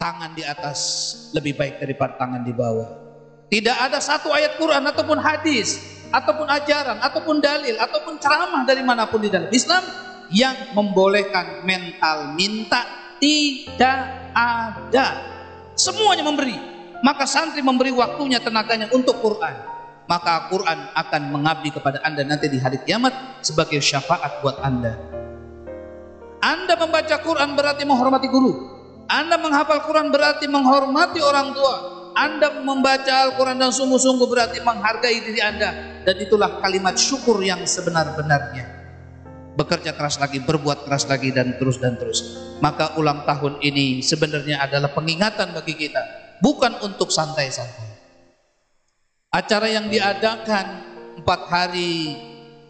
tangan di atas lebih baik daripada tangan di bawah. Tidak ada satu ayat Quran ataupun hadis, ataupun ajaran, ataupun dalil, ataupun ceramah dari mana pun di dalam Islam yang membolehkan mental minta tidak ada. Semuanya memberi. Maka santri memberi waktunya, tenaganya untuk Quran. Maka Quran akan mengabdi kepada anda nanti di hari kiamat sebagai syafaat buat anda. Anda membaca Quran berarti menghormati guru. Anda menghafal Quran berarti menghormati orang tua. Anda membaca Al-Quran dan sungguh-sungguh berarti menghargai diri Anda. Dan itulah kalimat syukur yang sebenar-benarnya. Bekerja keras lagi, berbuat keras lagi, dan terus dan terus. Maka ulang tahun ini sebenarnya adalah pengingatan bagi kita. Bukan untuk santai-santai. Acara yang diadakan empat hari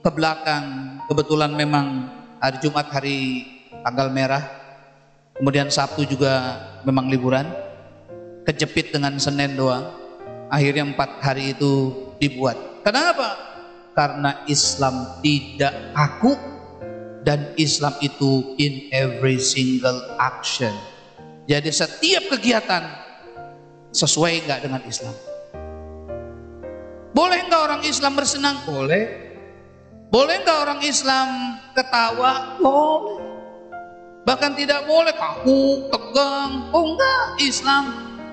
ke belakang, kebetulan memang hari Jumat hari tanggal merah, kemudian Sabtu juga memang liburan, kejepit dengan Senin doang, akhirnya empat hari itu dibuat. Kenapa? Karena Islam tidak kaku dan Islam itu in every single action. Jadi setiap kegiatan sesuai enggak dengan Islam. Boleh enggak orang Islam bersenang? Boleh. Boleh enggak orang Islam ketawa? Boleh. Bahkan tidak boleh kaku, tegang. Oh enggak, Islam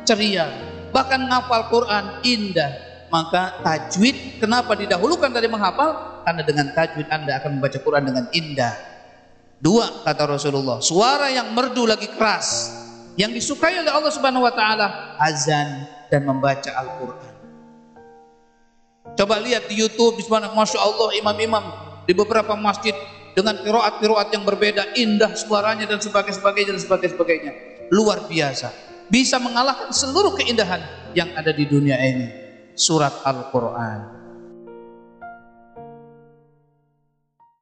ceria. Bahkan ngapal Quran indah. Maka tajwid kenapa didahulukan dari menghafal? Karena dengan tajwid Anda akan membaca Quran dengan indah. Dua kata Rasulullah, suara yang merdu lagi keras yang disukai oleh Allah Subhanahu wa taala azan dan membaca Al-Qur'an. Coba lihat di YouTube di Masya Allah imam-imam di beberapa masjid dengan kiroat-kiroat yang berbeda, indah suaranya dan sebagainya dan sebagainya. Luar biasa. Bisa mengalahkan seluruh keindahan yang ada di dunia ini. Surat Al-Quran.